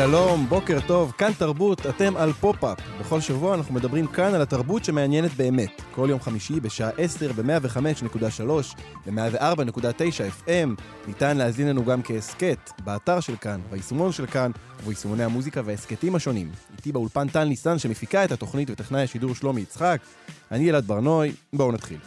שלום, בוקר טוב, כאן תרבות, אתם על פופ-אפ. בכל שבוע אנחנו מדברים כאן על התרבות שמעניינת באמת. כל יום חמישי בשעה 10 ב-105.3 ו-104.9 FM. ניתן להזין לנו גם כהסכת, באתר של כאן, ביישומון של כאן, וביישומוני המוזיקה וההסכתים השונים. איתי באולפן טל ניסן שמפיקה את התוכנית וטכנאי השידור שלומי יצחק. אני אלעד בר-נוי, בואו נתחיל.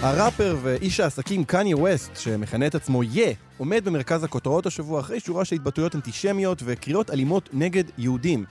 הראפר ואיש העסקים קניה ווסט, שמכנה את עצמו יה, עומד במרכז הכותרות השבוע אחרי שורה של התבטאויות אנטישמיות וקריאות אלימות נגד יהודים.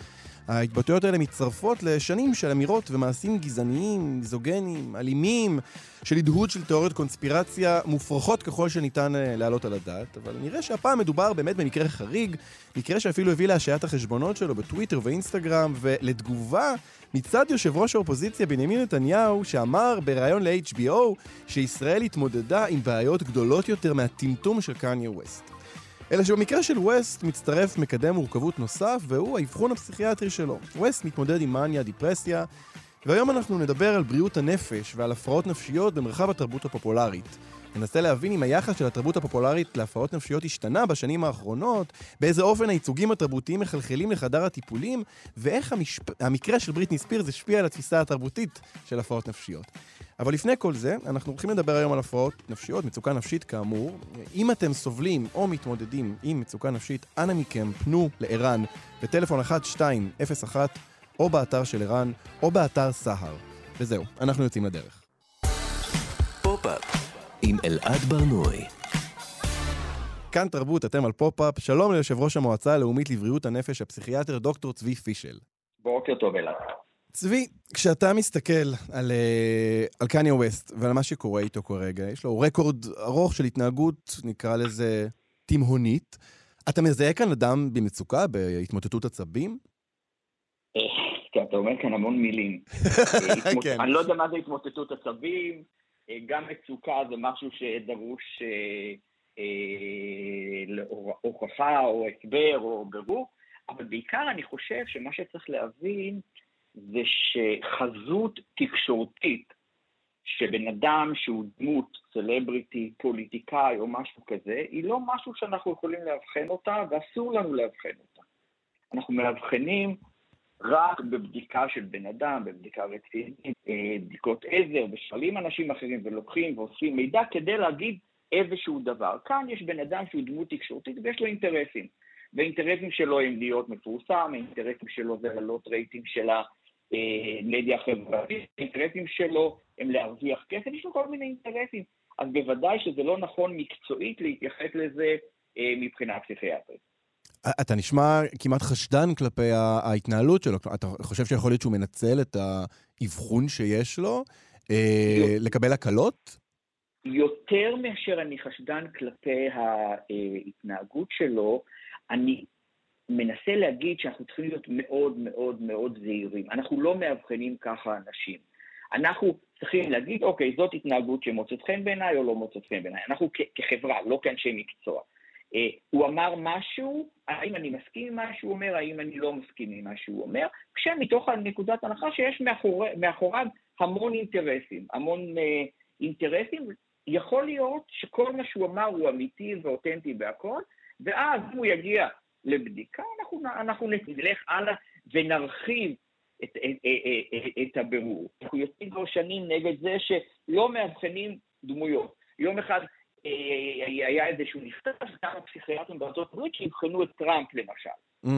ההתבטאויות האלה מצטרפות לשנים של אמירות ומעשים גזעניים, מיזוגנים, אלימים, של הדהוד של תיאוריות קונספירציה מופרכות ככל שניתן אה, להעלות על הדעת, אבל נראה שהפעם מדובר באמת במקרה חריג, מקרה שאפילו הביא להשעיית החשבונות שלו בטוויטר ואינסטגרם, ולתגובה מצד יושב ראש האופוזיציה בנימין נתניהו, שאמר בריאיון ל-HBO שישראל התמודדה עם בעיות גדולות יותר מהטמטום של קניה ווסט. אלא שבמקרה של ווסט מצטרף מקדם מורכבות נוסף, והוא האבחון הפסיכיאטרי שלו. ווסט מתמודד עם מניה, דיפרסיה, והיום אנחנו נדבר על בריאות הנפש ועל הפרעות נפשיות במרחב התרבות הפופולרית. ננסה להבין אם היחס של התרבות הפופולרית להפרעות נפשיות השתנה בשנים האחרונות, באיזה אופן הייצוגים התרבותיים מחלחלים לחדר הטיפולים, ואיך המשפ... המקרה של בריטני ספירס השפיע על התפיסה התרבותית של הפרעות נפשיות. אבל לפני כל זה, אנחנו הולכים לדבר היום על הפרעות נפשיות, מצוקה נפשית כאמור. אם אתם סובלים או מתמודדים עם מצוקה נפשית, אנא מכם פנו לערן בטלפון 1201 או באתר של ערן או באתר סהר. וזהו, אנחנו יוצאים לדרך. פופ-אפ עם אלעד בר-נוי. כאן תרבות, אתם על פופ-אפ. שלום ליושב ראש המועצה הלאומית לבריאות הנפש, הפסיכיאטר דוקטור צבי פישל. בוקר טוב אלעד. צבי, כשאתה מסתכל על, אה, על קניה ווסט ועל מה שקורה איתו כרגע, יש לו רקורד ארוך של התנהגות, נקרא לזה תימהונית. אתה מזהה כאן אדם במצוקה, בהתמוטטות עצבים? אה, אתה אומר כאן המון מילים. אה, כן. אני לא יודע מה זה התמוטטות עצבים, גם מצוקה זה משהו שדרוש להוכחה או הסבר או ברור, אבל בעיקר אני חושב שמה שצריך להבין זה שחזות תקשורתית שבן אדם שהוא דמות, סלבריטי, פוליטיקאי או משהו כזה, היא לא משהו שאנחנו יכולים לאבחן אותה ואסור לנו לאבחן אותה. אנחנו מאבחנים רק בבדיקה של בן אדם, בבדיקה רצינית, אה, בדיקות עזר, ושואלים אנשים אחרים ולוקחים ואוספים מידע כדי להגיד איזשהו דבר. כאן יש בן אדם שהוא דמות תקשורתית ויש לו אינטרסים. והאינטרסים שלו הם להיות מפורסם, האינטרסים שלו זה לעלות רייטינג של המדיה החברתית, האינטרסים שלו הם להרוויח כסף, יש לו כל מיני אינטרסים. אז בוודאי שזה לא נכון מקצועית להתייחס לזה אה, מבחינה פסיכיאטרית. אתה נשמע כמעט חשדן כלפי ההתנהלות שלו. אתה חושב שיכול להיות שהוא מנצל את האבחון שיש לו אה, לקבל הקלות? יותר מאשר אני חשדן כלפי ההתנהגות שלו, אני מנסה להגיד שאנחנו צריכים להיות מאוד מאוד מאוד זהירים. אנחנו לא מאבחנים ככה אנשים. אנחנו צריכים להגיד, אוקיי, זאת התנהגות שמוצאת חן בעיניי או לא מוצאת חן בעיניי. אנחנו כחברה, לא כאנשי מקצוע. אה, הוא אמר משהו, האם אני מסכים עם מה שהוא אומר, האם אני לא מסכים עם מה שהוא אומר, כשמתוך נקודת הנחה שיש מאחורי, מאחוריו המון אינטרסים, המון אה, אינטרסים, יכול להיות שכל מה שהוא אמר הוא אמיתי ואותנטי והכל, ואז הוא יגיע לבדיקה, אנחנו, אנחנו נלך הלאה ונרחיב את, את, את, את הבירור. אנחנו יוצאים כבר שנים נגד זה שלא מאבחנים דמויות. יום אחד אה, היה איזשהו נכתב כמה פסיכיאטרים בארצות הברית שיבחנו את טראמפ למשל. Mm.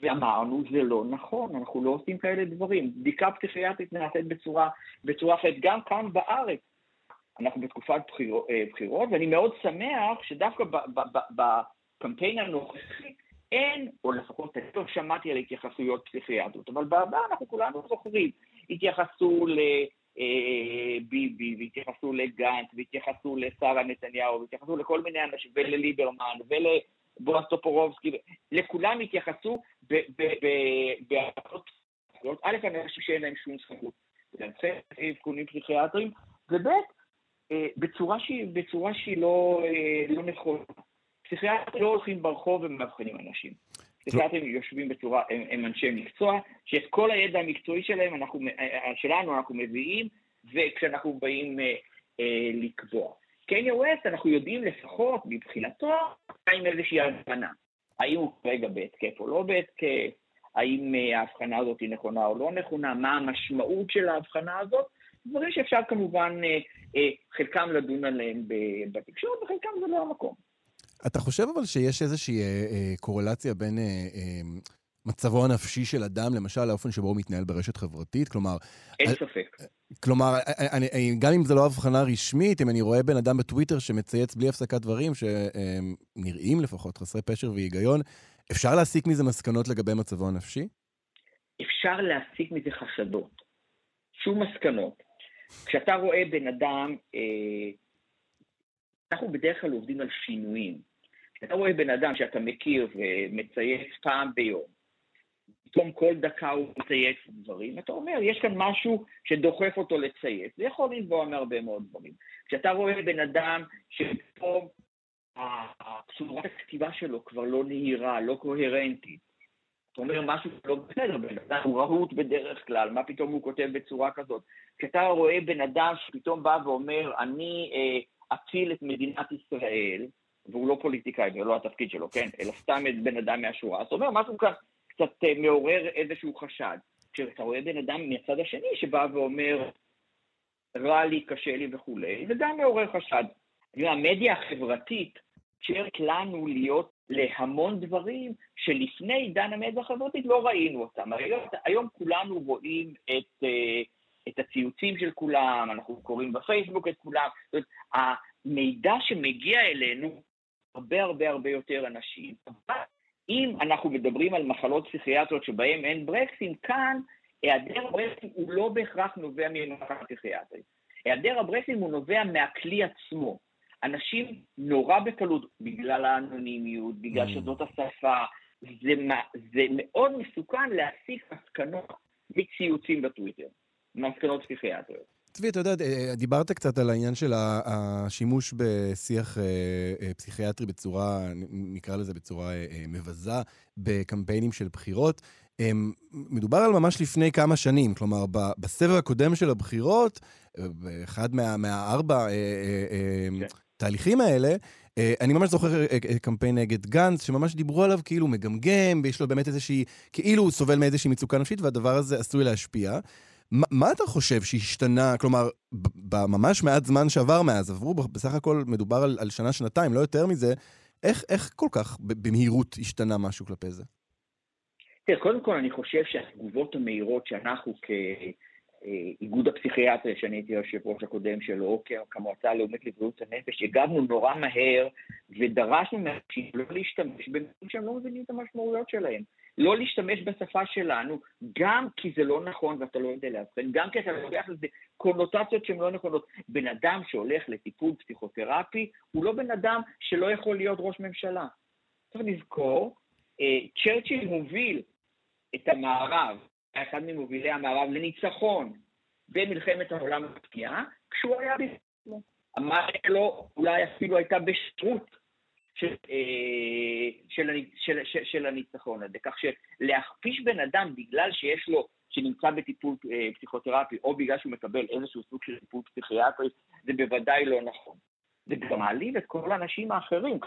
ואמרנו, זה לא נכון, אנחנו לא עושים כאלה דברים. בדיקה פסיכיאטרית נעשית בצורה, בצורה אחרת, גם כאן בארץ. אנחנו בתקופת בחירות, אה, בחירות, ואני מאוד שמח שדווקא בקמפיין הנוכחי אין, או לפחות אני לא שמעתי על התייחסויות פסיכיאטריות, אבל בעבר אנחנו כולנו זוכרים, התייחסו לביבי, והתייחסו לגנץ, והתייחסו לשרה נתניהו, והתייחסו לכל מיני אנשים, ולליברמן, ולבועז טופורובסקי, לכולם התייחסו בהחלטות א', אנשים שאין להם שום סמכות להנחה אבחונים פסיכיאטריים, וב', אה, בצורה שהיא לא, אה, לא נכונה. פסיכיאטרים לא הולכים ברחוב ומאבחנים אנשים. פסיכיאטרים יושבים בצורה, הם, הם אנשי מקצוע, שאת כל הידע המקצועי שלהם, אנחנו, אה, שלנו אנחנו מביאים, וכשאנחנו באים אה, אה, לקבוע. קניה ווסט, אנחנו יודעים לפחות מבחינתו, עם איזושהי הבנה. האם הוא כרגע בהתקף או לא בהתקף, האם אה, ההבחנה הזאת היא נכונה או לא נכונה, מה המשמעות של ההבחנה הזאת, דברים שאפשר כמובן, אה, חלקם לדון עליהם בתקשורת וחלקם זה לא המקום. אתה חושב אבל שיש איזושהי קורלציה בין מצבו הנפשי של אדם, למשל, לאופן שבו הוא מתנהל ברשת חברתית? כלומר... אין ספק. כלומר, אני, גם אם זו לא הבחנה רשמית, אם אני רואה בן אדם בטוויטר שמצייץ בלי הפסקת דברים, שנראים לפחות חסרי פשר והיגיון, אפשר להסיק מזה מסקנות לגבי מצבו הנפשי? אפשר להסיק מזה חשדות. שום מסקנות. כשאתה רואה בן אדם, אה, אנחנו בדרך כלל עובדים על שינויים. כשאתה רואה בן אדם שאתה מכיר ומצייץ פעם ביום, פתאום כל דקה הוא מצייץ דברים, אתה אומר, יש כאן משהו שדוחף אותו לצייץ. זה יכול לנבוע מהרבה מאוד דברים. כשאתה רואה בן אדם שפתאום צורת הכתיבה שלו כבר לא נהירה, לא קוהרנטית. אתה אומר משהו לא בסדר, בן אדם הוא רהוט בדרך כלל, מה פתאום הוא כותב בצורה כזאת? כשאתה רואה בן אדם שפתאום בא ואומר, אני אה, אציל את מדינת ישראל, והוא לא פוליטיקאי, זה לא התפקיד שלו, כן? אלא סתם בן אדם מהשורה, אז אתה אומר משהו כאן קצת אה, מעורר איזשהו חשד. כשאתה רואה בן אדם מהצד השני שבא ואומר, רע לי, קשה לי וכולי, זה גם מעורר חשד. המדיה החברתית מאפשרת לנו להיות להמון דברים שלפני עידן המדיה החברתית לא ראינו אותם. היום, היום כולנו רואים את, אה, את הציוצים של כולם, אנחנו קוראים בפייסבוק את כולם. זאת אומרת, המידע שמגיע אלינו, הרבה הרבה הרבה יותר אנשים. אבל אם אנחנו מדברים על מחלות פסיכיאטריות שבהן אין ברקסים, כאן היעדר ברקסים הוא לא בהכרח נובע ממחלה פסיכיאטרית. היעדר הברקסים הוא נובע מהכלי עצמו. אנשים נורא בקלות, בגלל האנונימיות, בגלל mm. שזאת השפה, זה, זה מאוד מסוכן להסיק מסקנות מציוצים בטוויטר, מסקנות פסיכיאטריות. צבי, אתה יודע, אה, דיברת קצת על העניין של השימוש בשיח אה, אה, פסיכיאטרי בצורה, נקרא לזה בצורה מבזה, בקמפיינים של בחירות. מדובר על ממש לפני כמה שנים, כלומר, בסבב הקודם של הבחירות, באחד מה, מהארבע כן. התהליכים האלה, אני ממש זוכר קמפיין נגד גנץ, שממש דיברו עליו כאילו מגמגם, ויש לו באמת איזושהי, כאילו הוא סובל מאיזושהי מצוקה נפשית, והדבר הזה עשוי להשפיע. ما, מה אתה חושב שהשתנה, כלומר, בממש מעט זמן שעבר מאז, עברו בסך הכל, מדובר על, על שנה-שנתיים, לא יותר מזה, איך, איך כל כך במהירות השתנה משהו כלפי זה? תראה, קודם כל אני חושב שהתגובות המהירות שאנחנו כ... איגוד הפסיכיאטריה, שאני הייתי היושב ראש הקודם שלו, כמועצה הלאומית לבריאות הנפש, הגבנו נורא מהר ודרשנו מאנשים לא להשתמש בנושאים שהם לא מבינים את המשמעויות שלהם. לא להשתמש בשפה שלנו, גם כי זה לא נכון ואתה לא יודע לאבחן, גם כי אתה לוקח לזה קונוטציות שהן לא נכונות. בן אדם שהולך לטיפול פסיכותרפי הוא לא בן אדם שלא יכול להיות ראש ממשלה. צריך לזכור, אה, צ'רצ'יל מוביל את המערב אחד ממובילי המערב לניצחון במלחמת העולם השנייה, כשהוא היה בעצמו. המערכת שלו אולי אפילו הייתה בשטרות של, אה, של, של, של, של הניצחון הזה. כך שלהכפיש בן אדם בגלל שיש לו, שנמצא בטיפול אה, פסיכותרפי, או בגלל שהוא מקבל איזשהו סוג של טיפול פסיכיאטרי, זה בוודאי לא נכון. זה גם מעליב את כל האנשים האחרים.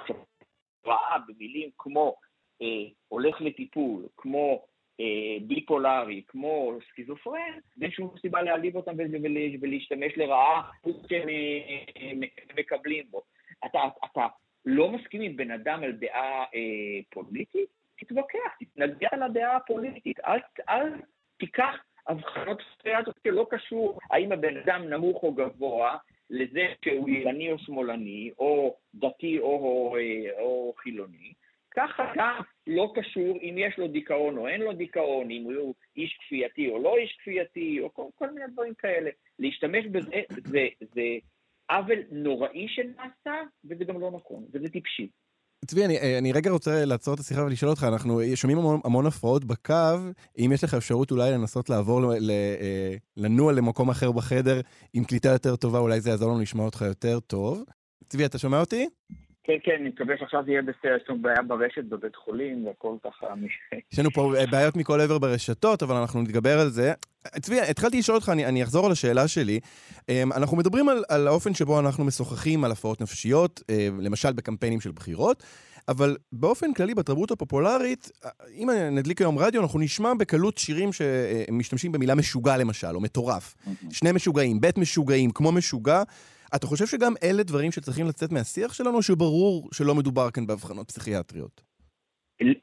ראה במילים כמו אה, הולך לטיפול, כמו אה, ביפולרי, כמו סכיזופרן, ואין שום סיבה להעליב אותם ולהשתמש לרעה שהם אה, מקבלים בו. אתה, אתה לא מסכים עם בן אדם על דעה אה, פוליטית? תתווכח, תתנגד על הדעה הפוליטית, אל, אל תיקח הבחנות סטריאטיות שלא קשור האם הבן אדם נמוך או גבוה, לזה שהוא ימני או שמאלני, או דתי או, או, או חילוני, ככה גם לא קשור אם יש לו דיכאון או אין לו דיכאון, אם הוא איש כפייתי או לא איש כפייתי, או כל, כל מיני דברים כאלה. להשתמש בזה זה, זה עוול נוראי שנעשה, וזה גם לא נכון, וזה טיפשי. צבי, אני, אני רגע רוצה לעצור את השיחה ולשאול אותך, אנחנו שומעים המון, המון הפרעות בקו, אם יש לך אפשרות אולי לנסות לעבור, ל, ל, אה, לנוע למקום אחר בחדר עם קליטה יותר טובה, אולי זה יעזור לנו לשמוע אותך יותר טוב. צבי, אתה שומע אותי? כן, כן, אני מקווה שעכשיו זה יהיה בסדר, יש לנו בעיה ברשת בבית חולים והכל ככה... יש לנו פה אה, בעיות מכל עבר ברשתות, אבל אנחנו נתגבר על זה. צבי, התחלתי לשאול אותך, אני, אני אחזור על השאלה שלי. אמ, אנחנו מדברים על, על האופן שבו אנחנו משוחחים על הפרעות נפשיות, אה, למשל בקמפיינים של בחירות, אבל באופן כללי בתרבות הפופולרית, אם נדליק היום רדיו, אנחנו נשמע בקלות שירים שמשתמשים במילה משוגע למשל, או מטורף. שני משוגעים, בית משוגעים, כמו משוגע. אתה חושב שגם אלה דברים שצריכים לצאת מהשיח שלנו, שברור שלא מדובר כאן בהבחנות פסיכיאטריות?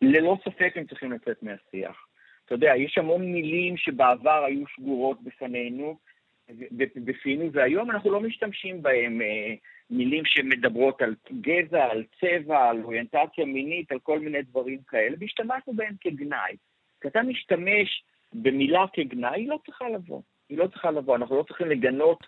ללא ספק הם צריכים לצאת מהשיח. אתה יודע, יש המון מילים שבעבר היו שגורות בפנינו, בפינו, והיום אנחנו לא משתמשים בהם. אה, מילים שמדברות על גזע, על צבע, על אוריינטציה מינית, על כל מיני דברים כאלה, והשתמשנו בהם כגנאי. כשאתה משתמש במילה כגנאי, היא לא צריכה לבוא. היא לא צריכה לבוא. אנחנו לא צריכים לגנות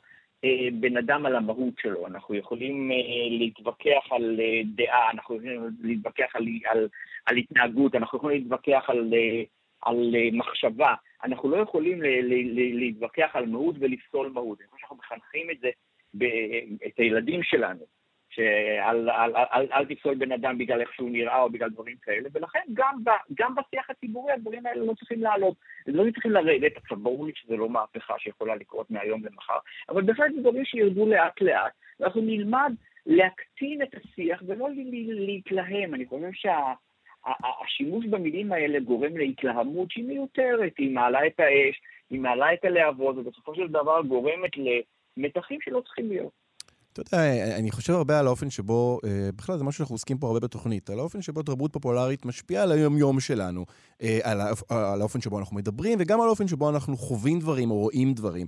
בן אדם על המהות שלו. אנחנו יכולים אה, להתווכח על אה, דעה, אנחנו יכולים להתווכח על, על, על התנהגות, אנחנו יכולים להתווכח על, אה, על אה, מחשבה. אנחנו לא יכולים ל, ל, ל, להתווכח על מהות ולפסול מהות. אני חושב שאנחנו מחנכים את זה, את הילדים שלנו. שאל אל, אל, אל, אל תפסול בן אדם בגלל איך שהוא נראה או בגלל דברים כאלה, ולכן גם, ב, גם בשיח הציבורי הדברים האלה לא צריכים לעלות, לא צריכים לרדת, עכשיו ברור לי שזה לא מהפכה שיכולה לקרות מהיום למחר, אבל בהחלט דברים שירדו לאט לאט, ואנחנו נלמד להקטין את השיח ולא להתלהם, אני חושב שה, במילים האלה גורם להתלהמות שהיא מיותרת, היא מעלה את האש, היא מעלה את הלהבות, ובסופו של דבר גורמת למתחים שלא צריכים להיות. אתה יודע, אני חושב הרבה על האופן שבו, אה, בכלל זה משהו שאנחנו עוסקים פה הרבה בתוכנית, על האופן שבו תרבות פופולרית משפיעה על היום-יום שלנו, אה, על, על האופן שבו אנחנו מדברים, וגם על האופן שבו אנחנו חווים דברים או רואים דברים.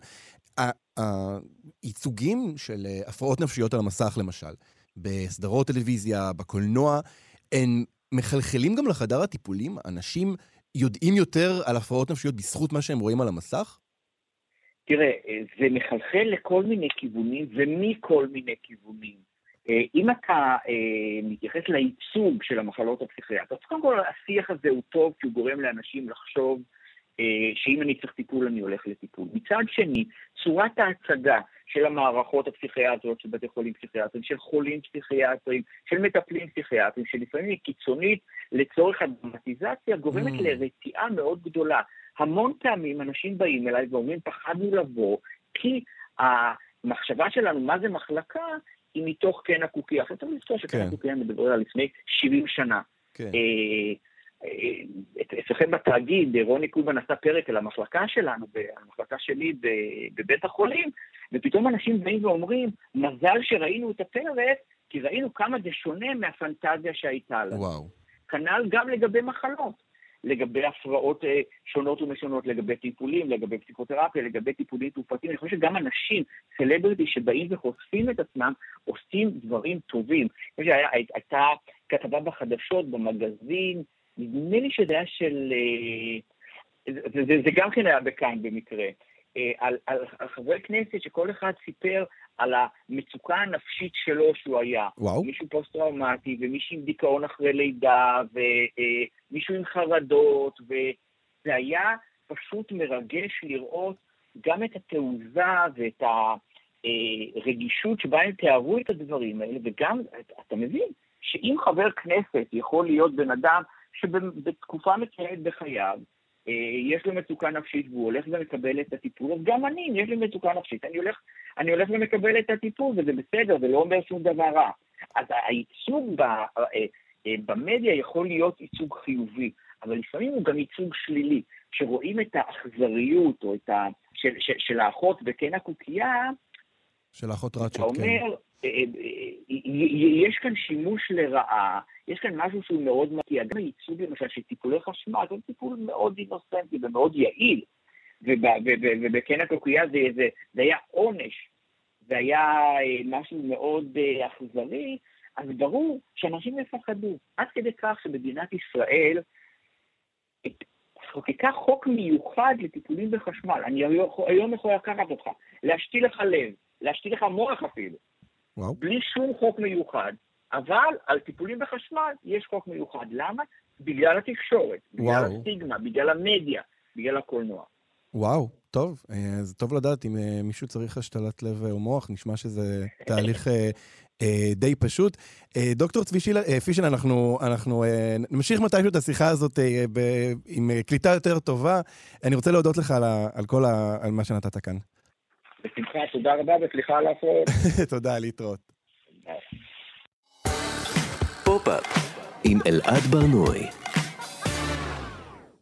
הייצוגים של אה, הפרעות נפשיות על המסך, למשל, בסדרות טלוויזיה, בקולנוע, הם מחלחלים גם לחדר הטיפולים? אנשים יודעים יותר על הפרעות נפשיות בזכות מה שהם רואים על המסך? תראה, זה מחלחל לכל מיני כיוונים ומכל מיני כיוונים. אה, אם אתה אה, מתייחס לייצוג של המחלות הפסיכיאטריות, אז קודם כל השיח הזה הוא טוב כי הוא גורם לאנשים לחשוב אה, שאם אני צריך טיפול אני הולך לטיפול. מצד שני, צורת ההצגה של המערכות הפסיכיאטריות של בתי חולים פסיכיאטריים, של חולים פסיכיאטריים, של מטפלים פסיכיאטריים, שלפעמים היא קיצונית לצורך הדרמטיזציה, גורמת mm. לרתיעה מאוד גדולה. המון פעמים אנשים באים אליי ואומרים, פחדנו לבוא, כי המחשבה שלנו, מה זה מחלקה, היא מתוך קן הקוקייה. עכשיו צריך לזכור שקן כן. הקוקייה מדבר על לפני 70 שנה. כן. אה, אה, אצלכם בתאגיד, רוני קובן עשה פרק על המחלקה שלנו, על המחלקה שלי בבית החולים, ופתאום אנשים באים ואומרים, מזל שראינו את הפרק, כי ראינו כמה זה שונה מהפנטזיה שהייתה לנו. וואו. כנ"ל גם לגבי מחלות. לגבי הפרעות אה, שונות ומשונות, לגבי טיפולים, לגבי פסיכותרפיה, לגבי טיפולים תרופתיים. אני חושב שגם אנשים, סלבריטי, שבאים וחושפים את עצמם, עושים דברים טובים. אני חושב שהייתה כתבה בחדשות, במגזין, נדמה לי שזה היה של... אה, זה, זה, זה גם כן היה בכאן במקרה. אה, על, על, על חברי כנסת שכל אחד סיפר על המצוקה הנפשית שלו שהוא היה. וואו. מישהו פוסט-טראומטי, ומישהו עם דיכאון אחרי לידה, ומישהו עם חרדות, וזה היה פשוט מרגש לראות גם את התעוזה ואת הרגישות שבה הם תיארו את הדברים האלה, וגם, אתה מבין, שאם חבר כנסת יכול להיות בן אדם שבתקופה מסוימת בחייו, אה, יש לו מצוקה נפשית והוא הולך ומקבל את הטיפול, אז גם אני, אם יש לי מצוקה נפשית, אני הולך, אני הולך ומקבל את הטיפול, וזה בסדר, זה לא אומר שום דבר רע. אז הייצוג ב, אה, אה, במדיה יכול להיות ייצוג חיובי, אבל לפעמים הוא גם ייצוג שלילי. כשרואים את האכזריות או את ה... של, של, של האחות בקן הקוקייה, של האחות ראצ'ט, כן. אתה אומר, יש כאן שימוש לרעה, יש כאן משהו שהוא מאוד מגיע. גם הייצוג למשל של טיפולי חשמל, זה טיפול מאוד אינוסנטי ומאוד יעיל, ובקן הקוקייה זה, זה, זה היה עונש, זה היה אה, משהו מאוד אה, אכזרי, אז ברור שאנשים יפחדו. עד כדי כך שמדינת ישראל חוקקה חוק מיוחד לטיפולים בחשמל. אני היום יכול לקחת אותך, להשתיל לך לב, להשתיל לך מוח אפילו. וואו. בלי שום חוק מיוחד. אבל על טיפולים בחשמל יש חוק מיוחד. למה? בגלל התקשורת, בגלל וואו. הסטיגמה, בגלל המדיה, בגלל הקולנוע. וואו, טוב, אה, זה טוב לדעת אם אה, מישהו צריך השתלת לב או מוח, נשמע שזה תהליך אה, די פשוט. דוקטור צבי פישל, אנחנו, אנחנו נמשיך מתישהו את השיחה הזאת עם קליטה יותר טובה. אני רוצה להודות לך על, על כל ה, על מה שנתת כאן. בשמחה, תודה רבה וסליחה על ההפרעות. תודה, להתראות. פופ-אפ עם אלעד בר-נוי.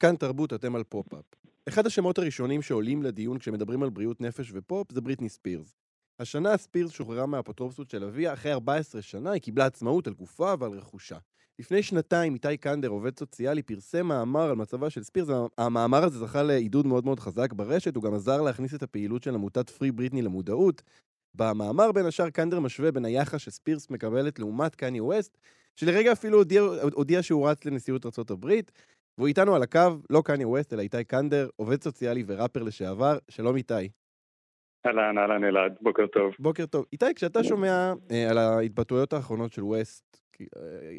כאן תרבות, אתם על פופ-אפ. אחד השמות הראשונים שעולים לדיון כשמדברים על בריאות נפש ופופ זה בריטני ספירס. השנה ספירס שוחררה מהאפוטרופסות של אביה, אחרי 14 שנה היא קיבלה עצמאות על גופה ועל רכושה. לפני שנתיים איתי קנדר, עובד סוציאלי, פרסם מאמר על מצבה של ספירס. המאמר הזה זכה לעידוד מאוד מאוד חזק ברשת, הוא גם עזר להכניס את הפעילות של עמותת פרי בריטני למודעות. במאמר בין השאר קנדר משווה בין היחס שספירס מקבלת לעומת קניה ווסט, שלרגע אפילו הודיע, הודיע שהוא רץ לנשיאות ארה"ב, והוא איתנו על הקו, לא קניה ווסט, אלא איתי קנדר, עובד סוציאלי וראפר לשעבר. שלום איתי. אהלן, אהלן אלעד, בוקר טוב. בוקר טוב. איתי, כשאתה שומע אה, על ההתבטאויות האחרונות של ווסט,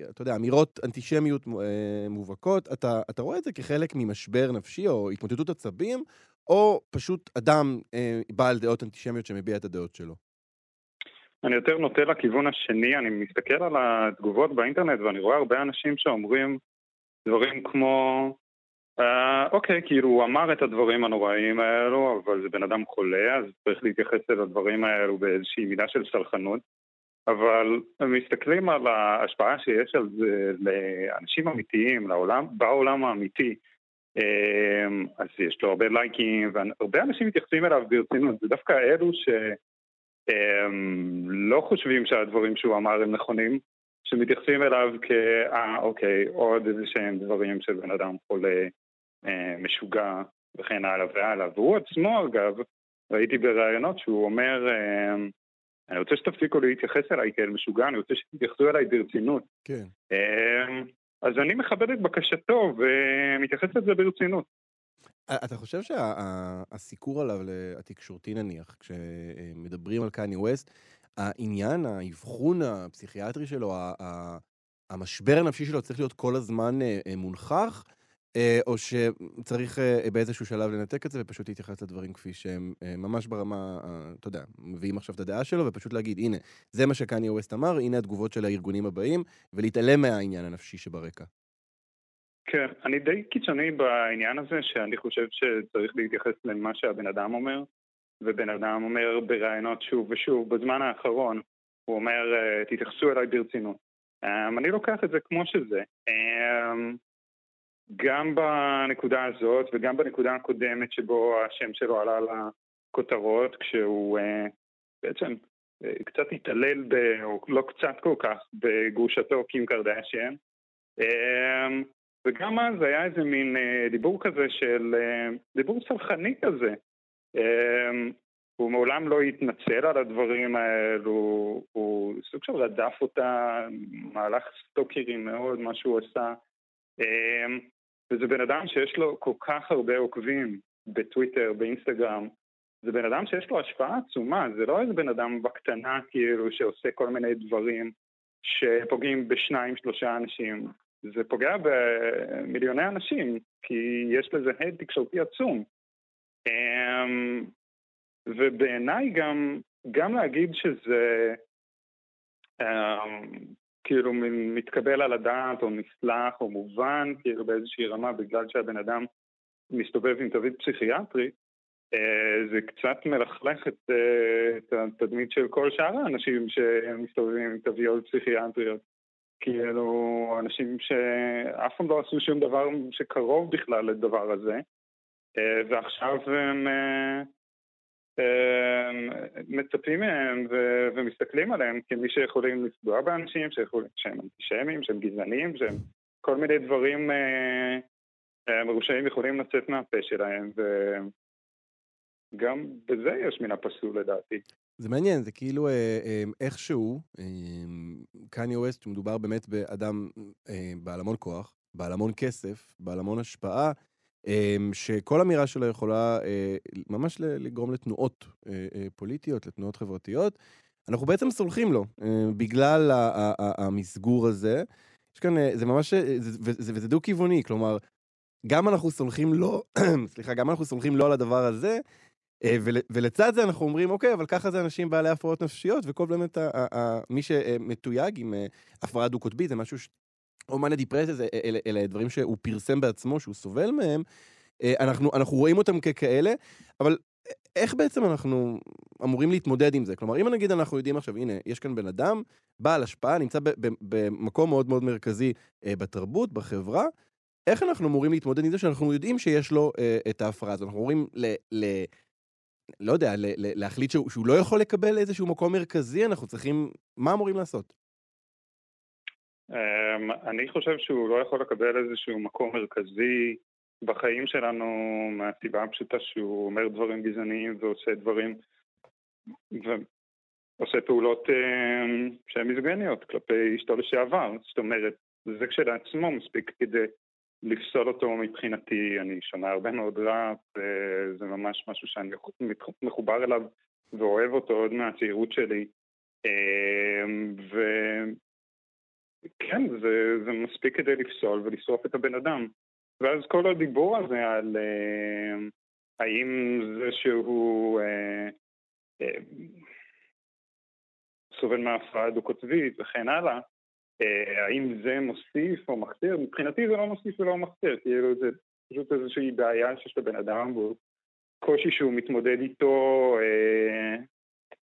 אתה יודע, אמירות אנטישמיות אה, מובהקות, אתה, אתה רואה את זה כחלק ממשבר נפשי או התמוטטות עצבים, או פשוט אדם אה, בעל דעות אנטישמיות שמביע את הדעות שלו? אני יותר נוטה לכיוון השני, אני מסתכל על התגובות באינטרנט ואני רואה הרבה אנשים שאומרים דברים כמו אה, אוקיי, כאילו הוא אמר את הדברים הנוראים האלו, אבל זה בן אדם חולה, אז צריך להתייחס אל הדברים האלו באיזושהי מידה של סלחנות. אבל מסתכלים על ההשפעה שיש על זה לאנשים אמיתיים, לעולם, בעולם האמיתי, אמ, אז יש לו הרבה לייקים, והרבה אנשים מתייחסים אליו ברצינות, זה דווקא אלו שלא אמ, חושבים שהדברים שהוא אמר הם נכונים, שמתייחסים אליו כאה, אוקיי, עוד איזה שהם דברים של בן אדם חולה, אה, משוגע וכן הלאה והלאה. והוא עצמו, אגב, ראיתי בראיונות שהוא אומר, אמ, אני רוצה שתפסיקו להתייחס אליי כאל משוגע, אני רוצה שתתייחסו אליי ברצינות. כן. אז אני מכבד את בקשתו ומתייחס לזה ברצינות. אתה חושב שהסיקור עליו, התקשורתי נניח, כשמדברים על קני ווסט, העניין, האבחון הפסיכיאטרי שלו, המשבר הנפשי שלו צריך להיות כל הזמן אה, מונחח? אה, או שצריך אה, באיזשהו שלב לנתק את זה ופשוט להתייחס לדברים כפי שהם אה, ממש ברמה, אתה יודע, מביאים עכשיו את הדעה שלו ופשוט להגיד, הנה, זה מה שקניה ווסט אמר, הנה התגובות של הארגונים הבאים, ולהתעלם מהעניין הנפשי שברקע. כן, אני די קיצוני בעניין הזה, שאני חושב שצריך להתייחס למה שהבן אדם אומר, ובן אדם אומר בראיונות שוב ושוב, בזמן האחרון, הוא אומר, תתייחסו אליי ברצינות. אני לוקח את זה כמו שזה. גם בנקודה הזאת וגם בנקודה הקודמת שבו השם שלו עלה לכותרות, כשהוא uh, בעצם uh, קצת התעלל, ב, או לא קצת כל כך, בגרושתו קים קרדשיין. Uh, וגם אז היה איזה מין uh, דיבור כזה של, uh, דיבור סלחני כזה. Uh, הוא מעולם לא התנצל על הדברים האלו, הוא סוג של רדף אותה, מהלך סטוקרי מאוד, מה שהוא עשה. וזה בן אדם שיש לו כל כך הרבה עוקבים בטוויטר, באינסטגרם. זה בן אדם שיש לו השפעה עצומה, זה לא איזה בן אדם בקטנה כאילו שעושה כל מיני דברים שפוגעים בשניים, שלושה אנשים. זה פוגע במיליוני אנשים, כי יש לזה הד תקשורתי עצום. אמ, ובעיניי גם, גם להגיד שזה אמ, כאילו מתקבל על הדעת או נסלח או מובן כאילו באיזושהי רמה בגלל שהבן אדם מסתובב עם תווית פסיכיאטרית, אה, זה קצת מלכלך את, אה, את התדמית של כל שאר האנשים שמסתובבים עם תוויות פסיכיאטריות. כאילו, אנשים שאף פעם לא עשו שום דבר שקרוב בכלל לדבר הזה, אה, ועכשיו הם מצפים מהם ו- ומסתכלים עליהם כמי שיכולים לפגוע באנשים, שיכול... שהם אנטישמים, שהם גזענים, שהם כל מיני דברים אה, אה, מרושעים יכולים לצאת מהפה שלהם, ו... גם בזה יש מן הפסול לדעתי. זה מעניין, זה כאילו אה, אה, איכשהו, אה, קניה ווסט, מדובר באמת באדם אה, בעל המון כוח, בעל המון כסף, בעל המון השפעה, שכל אמירה שלו יכולה אה, ממש לגרום לתנועות אה, אה, פוליטיות, לתנועות חברתיות. אנחנו בעצם סולחים לו, בגלל המסגור הזה. יש כאן, זה ממש, אה, וזה דו-כיווני, כלומר, גם אנחנו סולחים לו, סליחה, גם אנחנו סולחים לו על הדבר הזה, ול, ולצד זה אנחנו אומרים, אוקיי, אבל ככה זה אנשים בעלי הפרעות נפשיות, וכל באמת מי שמתויג עם הפרעה דו-קוטבית, זה משהו. או מאניה דיפרסיה, אלה, אלה דברים שהוא פרסם בעצמו, שהוא סובל מהם, אנחנו, אנחנו רואים אותם ככאלה, אבל איך בעצם אנחנו אמורים להתמודד עם זה? כלומר, אם נגיד אנחנו יודעים עכשיו, הנה, יש כאן בן אדם, בעל השפעה, נמצא במקום מאוד מאוד מרכזי אה, בתרבות, בחברה, איך אנחנו אמורים להתמודד עם זה שאנחנו יודעים שיש לו אה, את ההפרעה הזאת? אנחנו אמורים ל... ל לא יודע, ל, ל, להחליט שהוא, שהוא לא יכול לקבל איזשהו מקום מרכזי, אנחנו צריכים... מה אמורים לעשות? Um, אני חושב שהוא לא יכול לקבל איזשהו מקום מרכזי בחיים שלנו מהסיבה הפשוטה שהוא אומר דברים גזעניים ועושה דברים ועושה פעולות אה, שהן מיזוגניות כלפי אשתו לשעבר. זאת אומרת, זה כשלעצמו מספיק כדי לפסול אותו מבחינתי. אני שומע הרבה מאוד ראפ, וזה ממש משהו שאני מחובר אליו ואוהב אותו עוד מהצעירות שלי. אה, וכן, זה, זה מספיק כדי לפסול ולשרוף את הבן אדם. ואז כל הדיבור הזה על אה, האם זה שהוא אה, אה, סובל מהפרעה דו-קוטבית וכן הלאה, אה, האם זה מוסיף או מחסיר? מבחינתי זה לא מוסיף ולא מחסיר, כאילו זה פשוט איזושהי בעיה שיש לבן אדם, קושי שהוא מתמודד איתו, אה,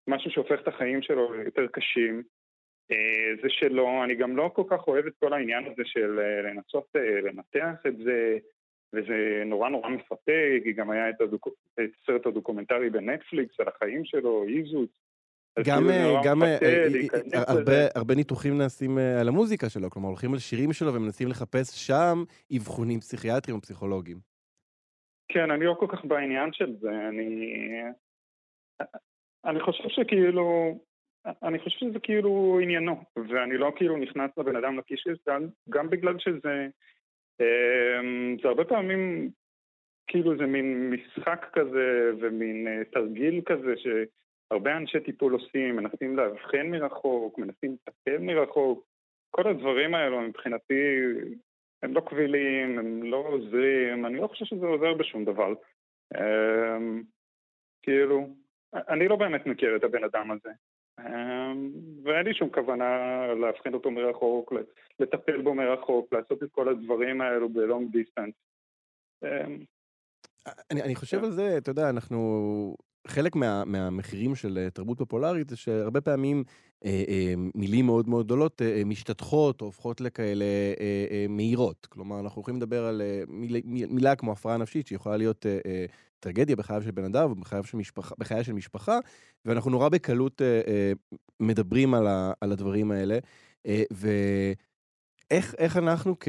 משהו שהופך את החיים שלו ליותר קשים. אה, זה שלא, אני גם לא כל כך אוהב את כל העניין הזה של אה, לנסות אה, לנתח את זה, וזה נורא נורא מפתה, כי גם היה את, הסרט הדוקומנטרי בנטפליקס על החיים שלו, איזוץ. גם, כאילו גם הרבה, הרבה ניתוחים נעשים על המוזיקה שלו, כלומר הולכים על שירים שלו ומנסים לחפש שם אבחונים פסיכיאטריים או פסיכולוגיים. כן, אני לא כל כך בעניין של זה, אני... אני חושב שכאילו, אני חושב שזה כאילו עניינו, ואני לא כאילו נכנס לבן אדם לכיס של זה, גם בגלל שזה, אמ, זה הרבה פעמים כאילו זה מין משחק כזה ומין אה, תרגיל כזה שהרבה אנשי טיפול עושים, מנסים לאבחן מרחוק, מנסים לטפל מרחוק, כל הדברים האלו מבחינתי הם לא קבילים, הם לא עוזרים, אני לא חושב שזה עוזר בשום דבר. אמ, כאילו, אני לא באמת מכיר את הבן אדם הזה. אמ, ואין לי שום כוונה להבחין אותו מרחוק, לטפל בו מרחוק, לעשות את כל הדברים האלו בלונג דיסטנס. אמ, אני, אני חושב על זה, אתה יודע, אנחנו... חלק מה, מהמחירים של אה, תרבות פופולרית זה שהרבה פעמים אה, אה, מילים מאוד מאוד גדולות אה, משתטחות או הופכות לכאלה אה, אה, מהירות. כלומר, אנחנו יכולים לדבר על אה, מילה, מילה כמו הפרעה נפשית שיכולה להיות אה, אה, טרגדיה בחייו של בן אדם ובחייה של משפחה, בחיי של משפחה, ואנחנו נורא בקלות אה, אה, מדברים על, ה, על הדברים האלה. אה, ואיך איך אנחנו כ...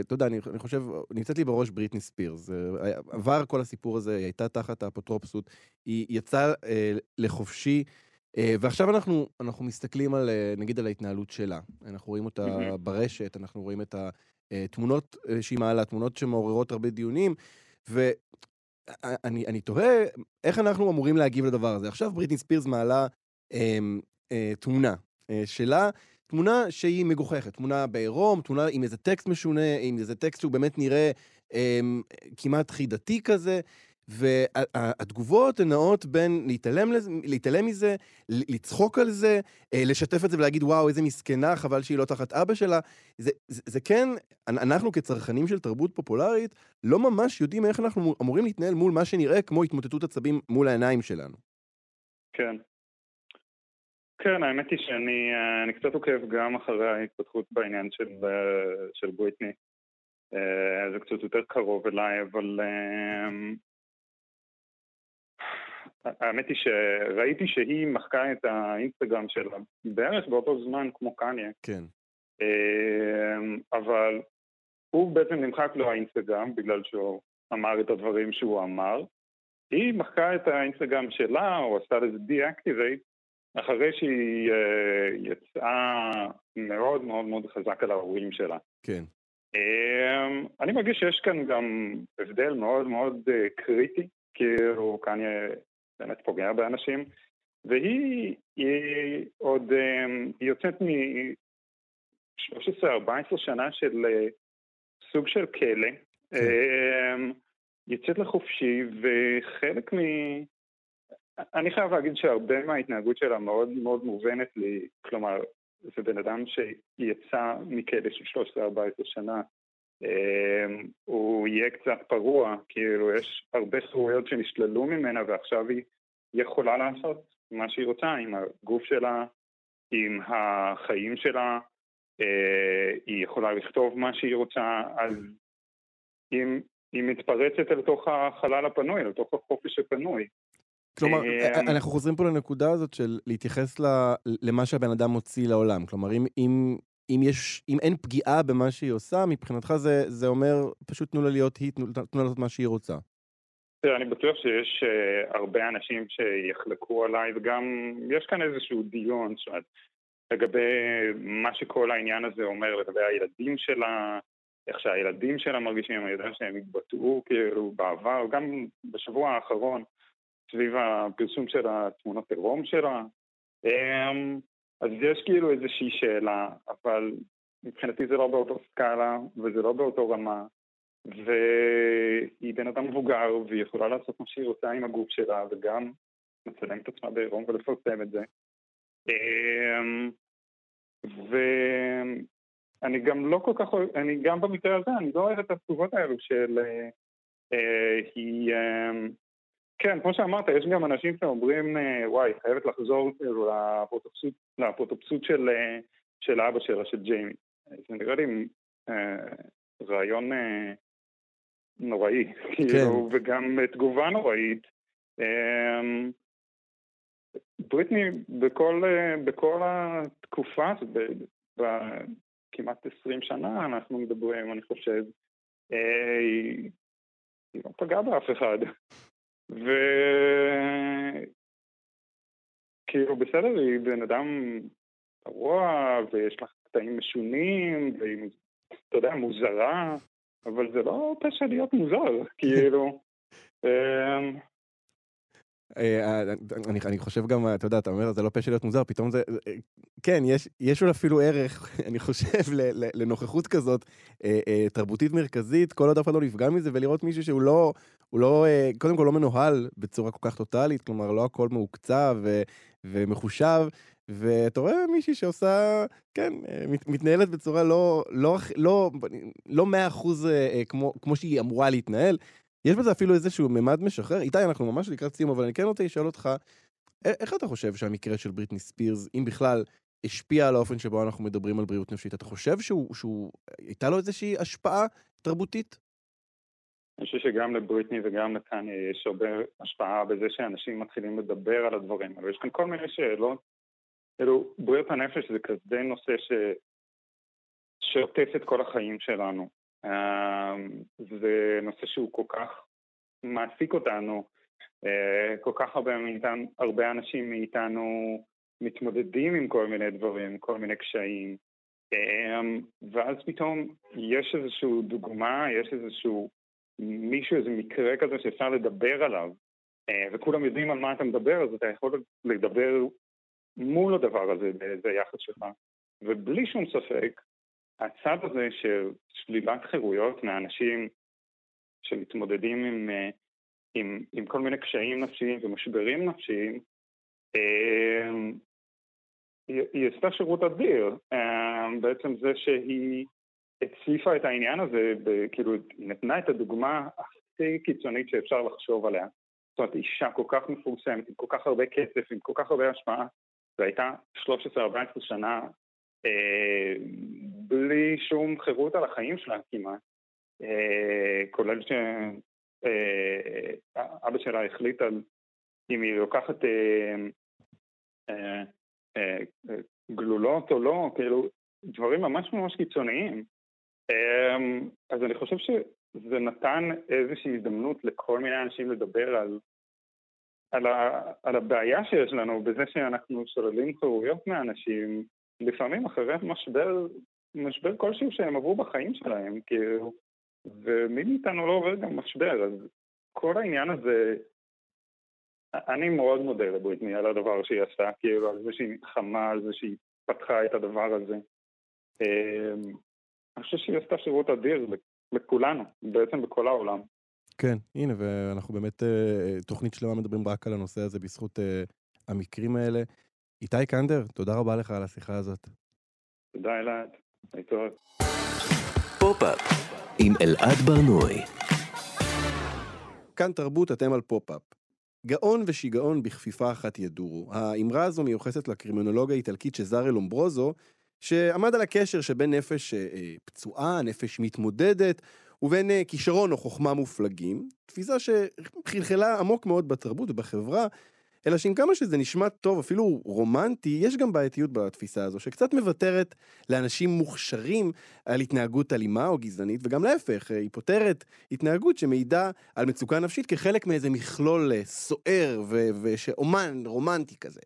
אתה יודע, אני, אני חושב, נמצאת לי בראש בריטני ספירס. עבר כל הסיפור הזה, היא הייתה תחת האפוטרופסות, היא יצאה אה, לחופשי. Uh, ועכשיו אנחנו, אנחנו מסתכלים על, uh, נגיד על ההתנהלות שלה. אנחנו רואים אותה mm-hmm. ברשת, אנחנו רואים את התמונות uh, שהיא מעלה, תמונות שמעוררות הרבה דיונים, ו... אני, אני תוהה איך אנחנו אמורים להגיב לדבר הזה. עכשיו בריטני ספירס מעלה אה, אה, תמונה אה, שלה, תמונה שהיא מגוחכת, תמונה בעירום, תמונה עם איזה טקסט משונה, עם איזה טקסט שהוא באמת נראה אה, כמעט חידתי כזה. והתגובות נעות בין להתעלם, לזה, להתעלם מזה, לצחוק על זה, אה, לשתף את זה ולהגיד, וואו, איזה מסכנה, חבל שהיא לא תחת אבא שלה. זה, זה, זה כן, אנחנו כצרכנים של תרבות פופולרית, לא ממש יודעים איך אנחנו אמורים להתנהל מול מה שנראה כמו התמוטטות עצבים מול העיניים שלנו. כן. כן, האמת היא שאני אה, קצת עוקב גם אחרי ההתפתחות בעניין של, אה, של בריטני. זה קצת יותר קרוב אליי, אבל האמת היא שראיתי שהיא מחקה את האינסטגרם שלה בערך באותו זמן כמו קניה. כן. אמ, אבל הוא בעצם נמחק לו האינסטגרם בגלל שהוא אמר את הדברים שהוא אמר, היא מחקה את האינסטגרם שלה, או עשתה לזה deactivate, אחרי שהיא אה, יצאה מאוד מאוד מאוד חזק על ההורים שלה. כן. Um, אני מרגיש שיש כאן גם הבדל מאוד מאוד uh, קריטי, כאילו כאן באמת פוגע באנשים, והיא היא עוד, um, היא יוצאת מ-13-14 שנה של uh, סוג של כלא. כן. Um, יוצאת לחופשי, וחלק מ... אני חייב להגיד שהרבה מההתנהגות שלה מאוד מאוד מובנת לי, כלומר, זה בן אדם שיצא מכלא של 13-14 שנה, אמ, הוא יהיה קצת פרוע, כאילו יש הרבה חירויות שנשללו ממנה ועכשיו היא יכולה לעשות מה שהיא רוצה עם הגוף שלה, עם החיים שלה, אה, היא יכולה לכתוב מה שהיא רוצה, אז אם היא מתפרצת אל תוך החלל הפנוי, אל תוך החופש הפנוי. כלומר, אה, אנחנו חוזרים פה לנקודה הזאת של להתייחס למה שהבן אדם מוציא לעולם. כלומר, אם, אם, אם, יש, אם אין פגיעה במה שהיא עושה, מבחינתך זה, זה אומר, פשוט תנו לה להיות היא, תנו, תנו לה לעשות מה שהיא רוצה. תראה, אני בטוח שיש uh, הרבה אנשים שיחלקו עליי, וגם יש כאן איזשהו דיון, אומרת, לגבי מה שכל העניין הזה אומר, לגבי הילדים שלה, איך שהילדים שלה מרגישים, אני יודע שהם התבטאו כאילו בעבר, גם בשבוע האחרון, סביב הפרסום של התמונות עירום שלה. אמ, אז יש כאילו איזושהי שאלה, אבל מבחינתי זה לא באותו סקאלה וזה לא באותו רמה, והיא בן אדם מבוגר והיא יכולה לעשות מה שהיא רוצה עם הגוף שלה וגם לצלם את עצמה בעירום ולפרסם את זה. אמ, ואני גם לא כל כך אני גם במקרה הזה, אני לא אוהב את התגובות האלו של אה, אה, היא אמ, כן, כמו שאמרת, יש גם אנשים שאומרים, אה, וואי, חייבת לחזור כאילו, לאפוטופסות, לאפוטופסות של, אה, של אבא שלה, של ג'יימי. זה נראה לי אה, רעיון נוראי, כן. כאילו, וגם תגובה נוראית. בריטני, בכל, בכל התקופה, בכמעט 20 שנה אנחנו מדברים, אני חושב, היא לא פגעה באף אחד. וכאילו בסדר, היא בן אדם פרוע, ויש לך קטעים משונים, והיא, אתה יודע, מוזרה, אבל זה לא פשע להיות מוזר, כאילו. אה, אה, אני, אני חושב גם, אתה יודע, אתה אומר, זה לא פשע להיות מוזר, פתאום זה... אה, כן, יש, יש אפילו ערך, אני חושב, לנוכחות כזאת תרבותית מרכזית, כל עוד אף אחד לא נפגע מזה, ולראות מישהו שהוא לא, הוא לא, קודם כל לא מנוהל בצורה כל כך טוטאלית, כלומר, לא הכל מעוקצב ומחושב, ואתה רואה מישהי שעושה, כן, מתנהלת בצורה לא, לא, לא, לא מאה אחוז כמו, כמו שהיא אמורה להתנהל. יש בזה אפילו איזשהו ממד משחרר. איתי, אנחנו ממש לקראת סיום, אבל אני כן רוצה לשאול אותך, איך אתה חושב שהמקרה של בריטני ספירס, אם בכלל, השפיע על האופן שבו אנחנו מדברים על בריאות נפשית? אתה חושב שהוא, שהוא הייתה לו איזושהי השפעה תרבותית? אני חושב שגם לבריטני וגם לקניה יש הרבה השפעה בזה שאנשים מתחילים לדבר על הדברים האלה. יש כאן כל מיני שאלות. כאילו, בריאות הנפש זה כזה נושא ש... שעוטף את כל החיים שלנו. אמ, זה נושא שהוא כל כך מעסיק אותנו, אה, כל כך הרבה, מאיתנו, הרבה אנשים מאיתנו מתמודדים עם כל מיני דברים, כל מיני קשיים, אמ, ואז פתאום יש איזושהי דוגמה, יש איזשהו מישהו, איזה מקרה כזה שאפשר לדבר עליו, אה, וכולם יודעים על מה אתה מדבר, אז אתה יכול לדבר מול הדבר הזה באיזה יחס שלך. ובלי שום ספק, הצד הזה של שלילת חירויות מאנשים שמתמודדים עם, אה, עם, עם כל מיני קשיים נפשיים ומשברים נפשיים, אה, היא, עשתה שירות אדיר. אה, בעצם זה שהיא הציפה את העניין הזה, כאילו, היא נתנה את הדוגמה הכי קיצונית שאפשר לחשוב עליה. זאת אומרת, אישה כל כך מפורסמת, עם כל כך הרבה כסף, עם כל כך הרבה השפעה, והייתה 13-14 שנה בלי שום חירות על החיים שלה כמעט, אה, כולל שאבא אה, שלה החליט על אם היא לוקחת גלולות או לא, כאילו דברים ממש ממש קיצוניים. אז אני חושב שזה נתן איזושהי הזדמנות לכל מיני אנשים לדבר על על, ה, על הבעיה שיש לנו בזה שאנחנו שוללים חירויות מאנשים, לפעמים אחרי משבר, משבר כלשהו שהם עברו בחיים שלהם, כאילו, ומי מאיתנו לא עובר גם משבר, אז כל העניין הזה, אני מאוד מודה לבריטני על הדבר שהיא עשתה, כאילו, על זה שהיא נלחמה, על זה שהיא פתחה את הדבר הזה. אמ, אני חושב שהיא עשתה שירות אדיר לכולנו, בעצם בכל העולם. כן, הנה, ואנחנו באמת, אה, תוכנית שלמה מדברים רק על הנושא הזה בזכות אה, המקרים האלה. איתי קנדר, תודה רבה לך על השיחה הזאת. תודה אלעד, להתראות. פופ-אפ עם אלעד ברנוי. כאן תרבות, אתם על פופ-אפ. גאון ושיגעון בכפיפה אחת ידורו. האמרה הזו מיוחסת לקרימינולוג האיטלקי צ'זארה לומברוזו, שעמד על הקשר שבין נפש אה, פצועה, נפש מתמודדת, ובין אה, כישרון או חוכמה מופלגים, תפיסה שחלחלה עמוק מאוד בתרבות ובחברה, אלא שעם כמה שזה נשמע טוב, אפילו רומנטי, יש גם בעייתיות בתפיסה הזו, שקצת מוותרת לאנשים מוכשרים על התנהגות אלימה או גזענית, וגם להפך, היא פותרת התנהגות שמעידה על מצוקה נפשית כחלק מאיזה מכלול אה, סוער ושאומן רומנטי כזה.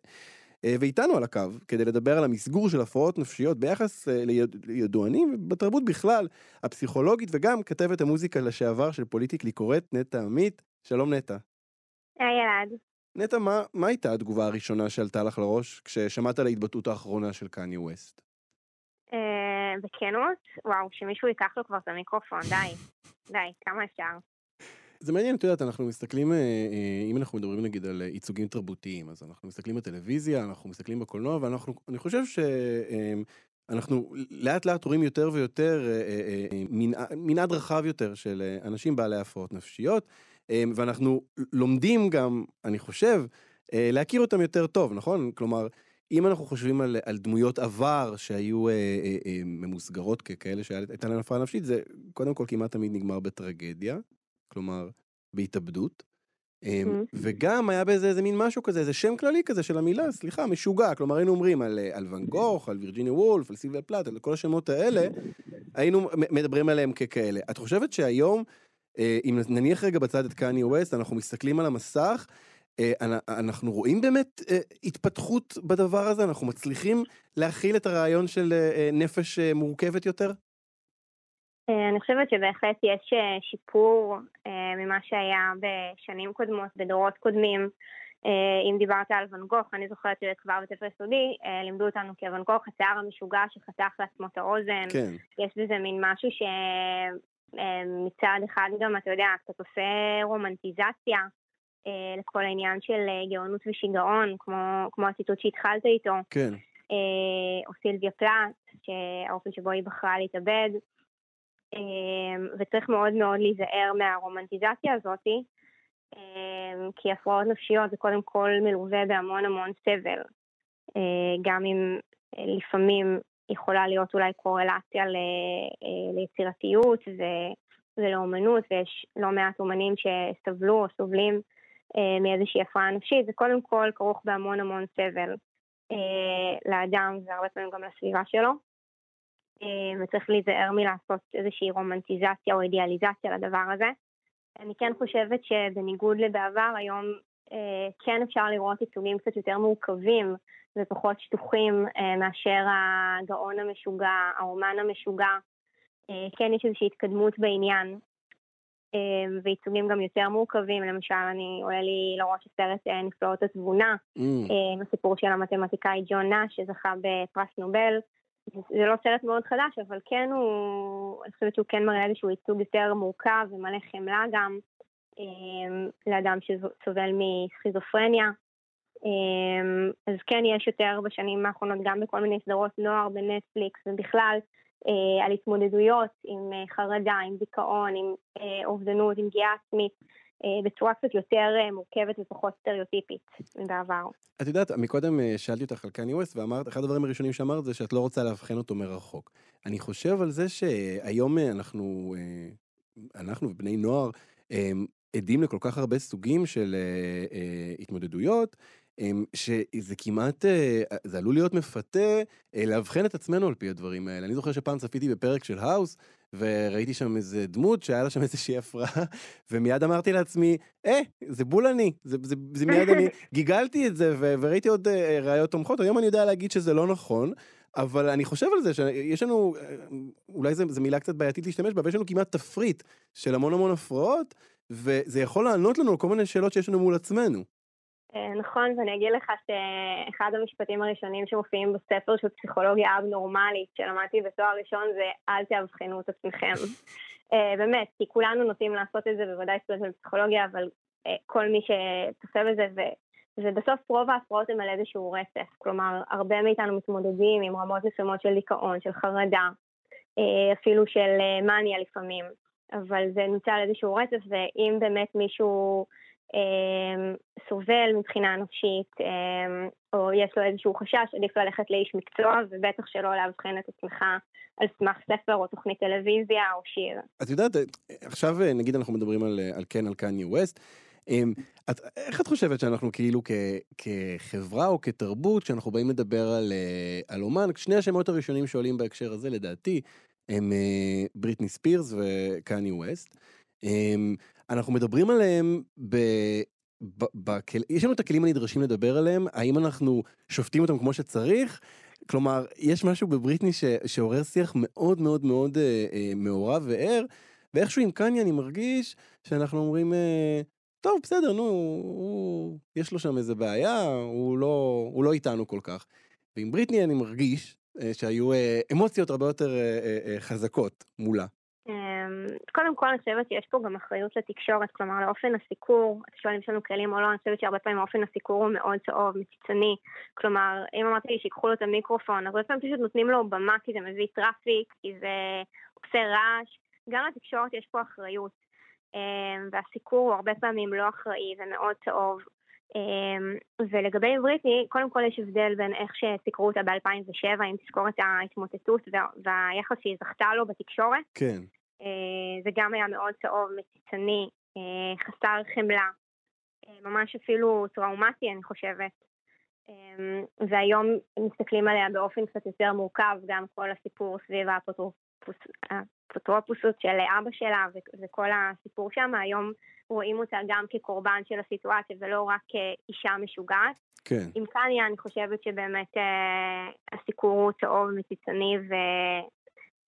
אה, ואיתנו על הקו, כדי לדבר על המסגור של הפרעות נפשיות ביחס אה, לידוענים ובתרבות בכלל, הפסיכולוגית וגם כתבת המוזיקה לשעבר של פוליטיקלי קורט, נטע עמית. שלום נטע. היי אלעד. נטע, מה, מה הייתה התגובה הראשונה שעלתה לך לראש כששמעת על ההתבטאות האחרונה של קניה ווסט? אה, בכנות? וואו, שמישהו ייקח לו כבר את המיקרופון, די. די, כמה אפשר. זה מעניין, את יודעת, אנחנו מסתכלים, אה, אה, אם אנחנו מדברים נגיד על ייצוגים תרבותיים, אז אנחנו מסתכלים בטלוויזיה, אנחנו מסתכלים בקולנוע, ואני חושב שאנחנו לאט לאט רואים יותר ויותר מנעד רחב יותר של אנשים בעלי הפרעות נפשיות. אמ, ואנחנו לומדים גם, אני חושב, אה, להכיר אותם יותר טוב, נכון? כלומר, אם אנחנו חושבים על, על דמויות עבר שהיו אה, אה, אה, ממוסגרות ככאלה שהייתה להם הפרעה נפשית, זה קודם כל כמעט תמיד נגמר בטרגדיה, כלומר, בהתאבדות. אה, וגם היה בזה איזה מין משהו כזה, איזה שם כללי כזה של המילה, סליחה, משוגע. כלומר, היינו אומרים על, אה, על ואן גוך, על וירג'יניה וולף, על סילביה פלאט, על כל השמות האלה, היינו מדברים עליהם ככאלה. את חושבת שהיום... אה, אם נניח רגע בצד את קני ווסט, אנחנו מסתכלים על המסך, אה, אנחנו רואים באמת אה, התפתחות בדבר הזה? אנחנו מצליחים להכיל את הרעיון של נפש מורכבת יותר? אני חושבת שבהחלט יש שיפור ממה שהיה בשנים קודמות, בדורות קודמים. אם דיברת על ואן גוך, אני זוכרת שכבר בית ספר יסודי לימדו אותנו כי ואן גוך, השיער המשוגע שחתך לעצמו את האוזן. כן. יש בזה מין משהו ש... אמ, מצד אחד גם, אתה יודע, קצת עושה רומנטיזציה אה, לכל העניין של אה, גאונות ושיגעון, כמו, כמו הציטוט שהתחלת איתו. כן. אה, או סילביה פלאט, שהאופן שבו היא בחרה להתאבד. וצריך מאוד מאוד להיזהר מהרומנטיזציה הזאתי, כי הפרעות נפשיות זה קודם כל מלווה בהמון המון סבל. גם אם לפעמים יכולה להיות אולי קורלציה ל, אה, ליצירתיות ו, ולאומנות, ויש לא מעט אומנים שסבלו או סובלים אה, מאיזושהי הפרעה נפשית, זה קודם כל כרוך בהמון המון סבל אה, לאדם והרבה פעמים גם לסביבה שלו. וצריך להיזהר מלעשות איזושהי רומנטיזציה או אידיאליזציה לדבר הזה. אני כן חושבת שבניגוד לבעבר, היום כן אפשר לראות ייצוגים קצת יותר מורכבים ופחות שטוחים אה, מאשר הגאון המשוגע, האומן המשוגע. אה, כן יש איזושהי התקדמות בעניין, אה, וייצוגים גם יותר מורכבים, למשל אני עולה לי לראש הסרט נפלאות התבונה, mm. הסיפור של המתמטיקאי ג'ון נאש שזכה בפרס נובל. זה לא סרט מאוד חדש, אבל כן הוא, אני חושבת שהוא כן מראה איזשהו ייצוג יותר מורכב ומלא חמלה גם לאדם שסובל מסכיזופרניה. אמ, אז כן יש יותר בשנים האחרונות גם בכל מיני סדרות נוער בנטפליקס ובכלל אה, על התמודדויות עם אה, חרדה, עם דיכאון, עם אה, אובדנות, עם פגיעה עצמית. בצורה קצת יותר מורכבת ופחות סטריאוטיפית מבעבר. את יודעת, מקודם שאלתי אותך על קני ווסט ואמרת, אחד הדברים הראשונים שאמרת זה שאת לא רוצה לאבחן אותו מרחוק. אני חושב על זה שהיום אנחנו, אנחנו ובני נוער, עדים לכל כך הרבה סוגים של התמודדויות, שזה כמעט, אה, זה עלול להיות מפתה אה, לאבחן את עצמנו על פי הדברים האלה. אני זוכר שפעם צפיתי בפרק של האוס, וראיתי שם איזה דמות שהיה לה שם איזושהי הפרעה, ומיד אמרתי לעצמי, אה, זה בול אני, זה, זה, זה מיד אני, גיגלתי את זה, ו- וראיתי עוד אה, ראיות תומכות, היום אני יודע להגיד שזה לא נכון, אבל אני חושב על זה שיש לנו, אה, אולי זו מילה קצת בעייתית להשתמש בה, אבל יש לנו כמעט תפריט של המון המון הפרעות, וזה יכול לענות לנו על כל מיני שאלות שיש לנו מול עצמנו. אה, נכון, ואני אגיד לך שאחד המשפטים הראשונים שמופיעים בספר של פסיכולוגיה אב-נורמלית שלמדתי בתואר ראשון זה אל תאבחנו את עצמכם. אה, באמת, כי כולנו נוטים לעשות את זה, בוודאי סטודנט בפסיכולוגיה, אבל אה, כל מי שצופה בזה, ו... ובסוף רוב ההפרעות הן על איזשהו רצף. כלומר, הרבה מאיתנו מתמודדים עם רמות מסוימות של דיכאון, של חרדה, אפילו של מניה לפעמים, אבל זה נמצא על איזשהו רצף, ואם באמת מישהו... אמ, סובל מבחינה נפשית, אמ, או יש לו איזשהו חשש, עדיף ללכת לאיש מקצוע, ובטח שלא לאבחן את עצמך על סמך ספר או תוכנית טלוויזיה או שיר. את יודעת, עכשיו נגיד אנחנו מדברים על, על כן, על קניה ווסט, אמ, את, איך את חושבת שאנחנו כאילו כ, כחברה או כתרבות, כשאנחנו באים לדבר על, על אומן, שני השמות הראשונים שעולים בהקשר הזה לדעתי, הם אה, בריטני ספירס וקניה ווסט. אנחנו מדברים עליהם ב... ב... בכל... יש לנו את הכלים הנדרשים לדבר עליהם, האם אנחנו שופטים אותם כמו שצריך? כלומר, יש משהו בבריטני ש... שעורר שיח מאוד מאוד מאוד אה, אה, מעורב וער, ואיכשהו עם קניה אני מרגיש שאנחנו אומרים, אה, טוב, בסדר, נו, הוא... יש לו שם איזה בעיה, הוא לא, הוא לא איתנו כל כך. ועם בריטני אני מרגיש אה, שהיו אה, אמוציות הרבה יותר אה, אה, אה, חזקות מולה. אמ, קודם כל אני חושבת שיש פה גם אחריות לתקשורת, כלומר לאופן הסיקור, אתה שואל אם יש לנו כלים או לא, אני חושבת שהרבה פעמים אופן הסיקור הוא מאוד צהוב, מציצני, כלומר אם אמרת לי שיקחו לו את המיקרופון, אז הרבה פעמים פשוט נותנים לו במה כי זה מביא טראפיק, כי זה עושה רעש, גם לתקשורת יש פה אחריות, אמ, והסיקור הוא הרבה פעמים לא אחראי ומאוד צהוב, ולגבי בריטני, קודם כל יש הבדל בין איך שסיקרו אותה ב-2007, אם תזכור את ההתמוטטות והיחס שהיא זכתה לו בתקשורת. כן. אה, זה גם היה מאוד צהוב, מציצני, אה, חסר חמלה, אה, ממש אפילו טראומטי אני חושבת. והיום מסתכלים עליה באופן קצת יותר מורכב, גם כל הסיפור סביב האפוטרופוסות של אבא שלה וכל הסיפור שם, היום רואים אותה גם כקורבן של הסיטואציה ולא רק כאישה משוגעת. כן. עם קניה אני חושבת שבאמת אה, הסיקור הוא צהוב ומציצני ו...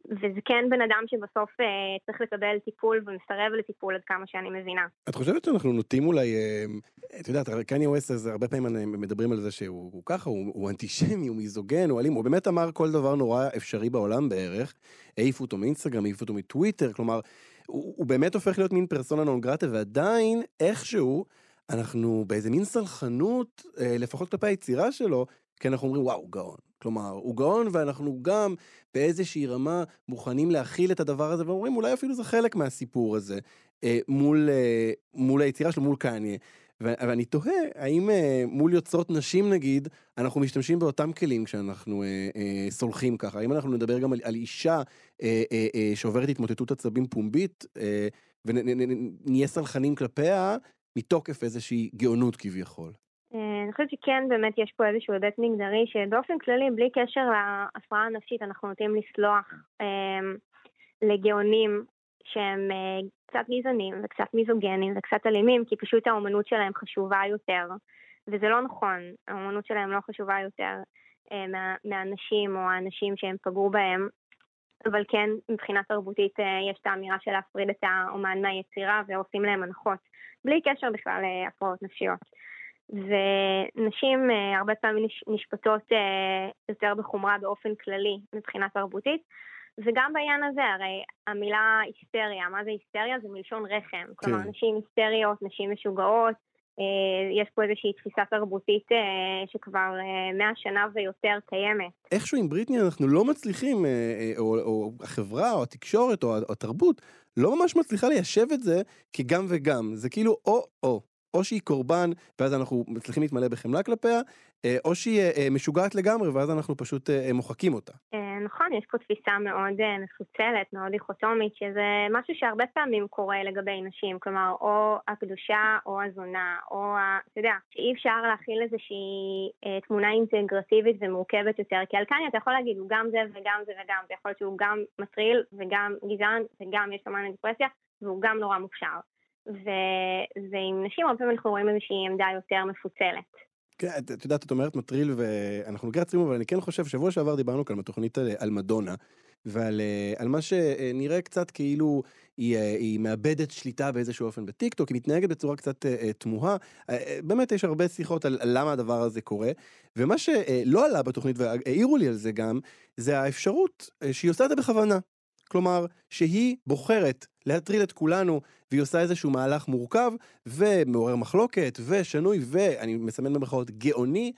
וזה כן בן אדם שבסוף אה, צריך לקבל טיפול ומסרב לטיפול עד כמה שאני מבינה. את חושבת שאנחנו נוטים אולי, אה, את יודעת, קניה ווסט, אז הרבה פעמים מדברים על זה שהוא הוא ככה, הוא, הוא אנטישמי, הוא מיזוגן, הוא אלים, הוא באמת אמר כל דבר נורא אפשרי בעולם בערך. העיפו אותו מאינסטגרם, העיפו אותו מטוויטר, כלומר, הוא, הוא באמת הופך להיות מין פרסונה נון גרטה, ועדיין, איכשהו, אנחנו באיזה מין סלחנות, אה, לפחות כלפי היצירה שלו, כי אנחנו אומרים, וואו, גאון. כלומר, הוא גאון ואנחנו גם באיזושהי רמה מוכנים להכיל את הדבר הזה, ואומרים, אולי אפילו זה חלק מהסיפור הזה, אה, מול, אה, מול היצירה שלו, מול קניה. ואני תוהה, האם אה, מול יוצרות נשים נגיד, אנחנו משתמשים באותם כלים כשאנחנו אה, אה, סולחים ככה? האם אנחנו נדבר גם על, על אישה אה, אה, אה, שעוברת התמוטטות עצבים פומבית, אה, ונהיה סלחנים כלפיה מתוקף איזושהי גאונות כביכול? אני חושבת שכן באמת יש פה איזשהו היבט מגדרי שבאופן כללי בלי קשר להפרעה הנפשית אנחנו נוטים לסלוח אה, לגאונים שהם אה, קצת גזענים וקצת מיזוגנים וקצת אלימים כי פשוט האומנות שלהם חשובה יותר וזה לא נכון, האומנות שלהם לא חשובה יותר אה, מה, מהאנשים או האנשים שהם פגעו בהם אבל כן מבחינה תרבותית אה, יש את האמירה של להפריד את האומן מהיצירה ועושים להם הנחות בלי קשר בכלל להפרעות נפשיות. ונשים אה, הרבה פעמים נשפטות אה, יותר בחומרה באופן כללי מבחינה תרבותית. וגם בעניין הזה, הרי המילה היסטריה, מה זה היסטריה? זה מלשון רחם. כן. כלומר, נשים היסטריות, נשים משוגעות, אה, יש פה איזושהי תפיסה תרבותית שכבר מאה שנה ויותר קיימת. איכשהו עם בריטני אנחנו לא מצליחים, או, או החברה, או התקשורת, או התרבות, לא ממש מצליחה ליישב את זה כגם וגם. זה כאילו או-או. או שהיא קורבן, ואז אנחנו מצליחים להתמלא בחמלה כלפיה, אה, או שהיא אה, אה, משוגעת לגמרי, ואז אנחנו פשוט מוחקים אותה. נכון, יש פה תפיסה מאוד מפוצלת, מאוד דיכוטומית, שזה משהו שהרבה פעמים קורה לגבי נשים, כלומר, או הקדושה או הזונה, או, ה- אתה יודע, שאי אפשר להכיל איזושהי תמונה אינטגרטיבית ומורכבת יותר, כי על קניה אתה יכול להגיד, הוא גם זה וגם זה וגם זה, יכול להיות שהוא גם מטריל וגם גזען וגם יש לו מאניה דיפרסיה, והוא גם נורא מוכשר. ועם נשים הרבה פעמים אנחנו רואים איזושהי עמדה יותר מפוצלת. כן, את, יודעת, את אומרת מטריל, ואנחנו לקראת סיום, אבל אני כן חושב, שבוע שעבר דיברנו כאן בתוכנית על, על מדונה, ועל אה, על מה שנראה קצת כאילו היא, אה, היא מאבדת שליטה באיזשהו אופן בטיקטוק, היא מתנהגת בצורה קצת אה, תמוהה. באמת יש הרבה שיחות על, על למה הדבר הזה קורה, ומה שלא עלה בתוכנית, והעירו לי על זה גם, זה האפשרות שהיא עושה את זה בכוונה. כלומר, שהיא בוחרת להטריל את כולנו, והיא עושה איזשהו מהלך מורכב ומעורר מחלוקת ושנוי, ואני מסמן במרכאות גאוני,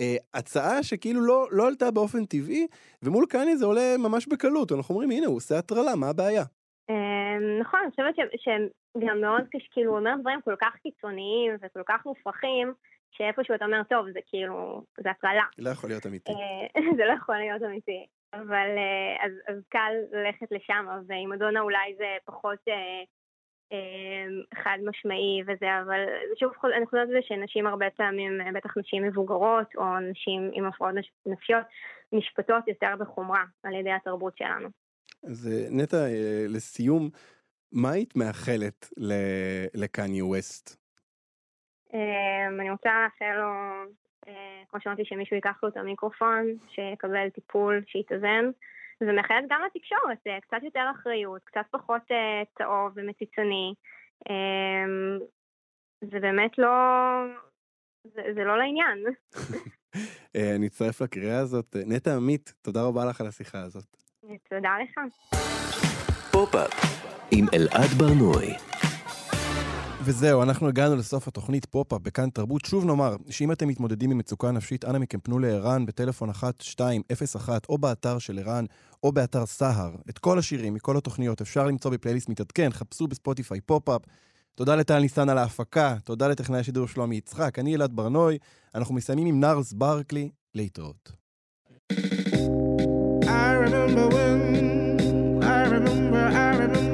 אה, הצעה שכאילו לא, לא עלתה באופן טבעי, ומול קניה זה עולה ממש בקלות, אנחנו אומרים, הנה, הוא עושה הטרלה, מה הבעיה? אמ, נכון, אני חושבת שהם גם מאוד, כאילו, הוא אומר דברים כל כך קיצוניים וכל כך מופרכים, שאיפשהו אתה אומר, טוב, זה כאילו, זה הטרלה. לא יכול להיות אמיתי. אה, זה לא יכול להיות אמיתי. אבל אה, אז, אז קל ללכת לשם, ועם אדונה אולי זה פחות אה, אה, חד משמעי וזה, אבל שוב, אני חושבת על זה שנשים הרבה פעמים, אה, בטח נשים מבוגרות או נשים עם הפרעות נפשיות, נשפטות יותר בחומרה על ידי התרבות שלנו. אז נטע, לסיום, מה היית מאחלת לקניה ווסט? אמ, אני רוצה לאחל לו, כמו שאמרתי, שמישהו ייקח לו את המיקרופון, שיקבל טיפול, שיתאזן, ומאחלת גם לתקשורת, אה, קצת יותר אחריות, קצת פחות אה, צהוב ומציצני. אמ, זה באמת לא... זה, זה לא לעניין. אה, אני אצטרף לקריאה הזאת. אה, נטע עמית, תודה רבה לך על השיחה הזאת. תודה לך. וזהו, אנחנו הגענו לסוף התוכנית פופ-אפ בכאן תרבות. שוב נאמר, שאם אתם מתמודדים עם מצוקה נפשית, אנא מכם פנו לער"ן בטלפון 1201 או באתר של ער"ן או באתר סה"ר. את כל השירים מכל התוכניות אפשר למצוא בפלייליסט מתעדכן, חפשו בספוטיפיי פופ-אפ. תודה לטל ניסן על ההפקה, תודה לטכנאי השידור שלומי יצחק, אני אלעד ברנוי. אנחנו מסיימים עם נארלס ברקלי, להתראות. I remember when, I remember, I remember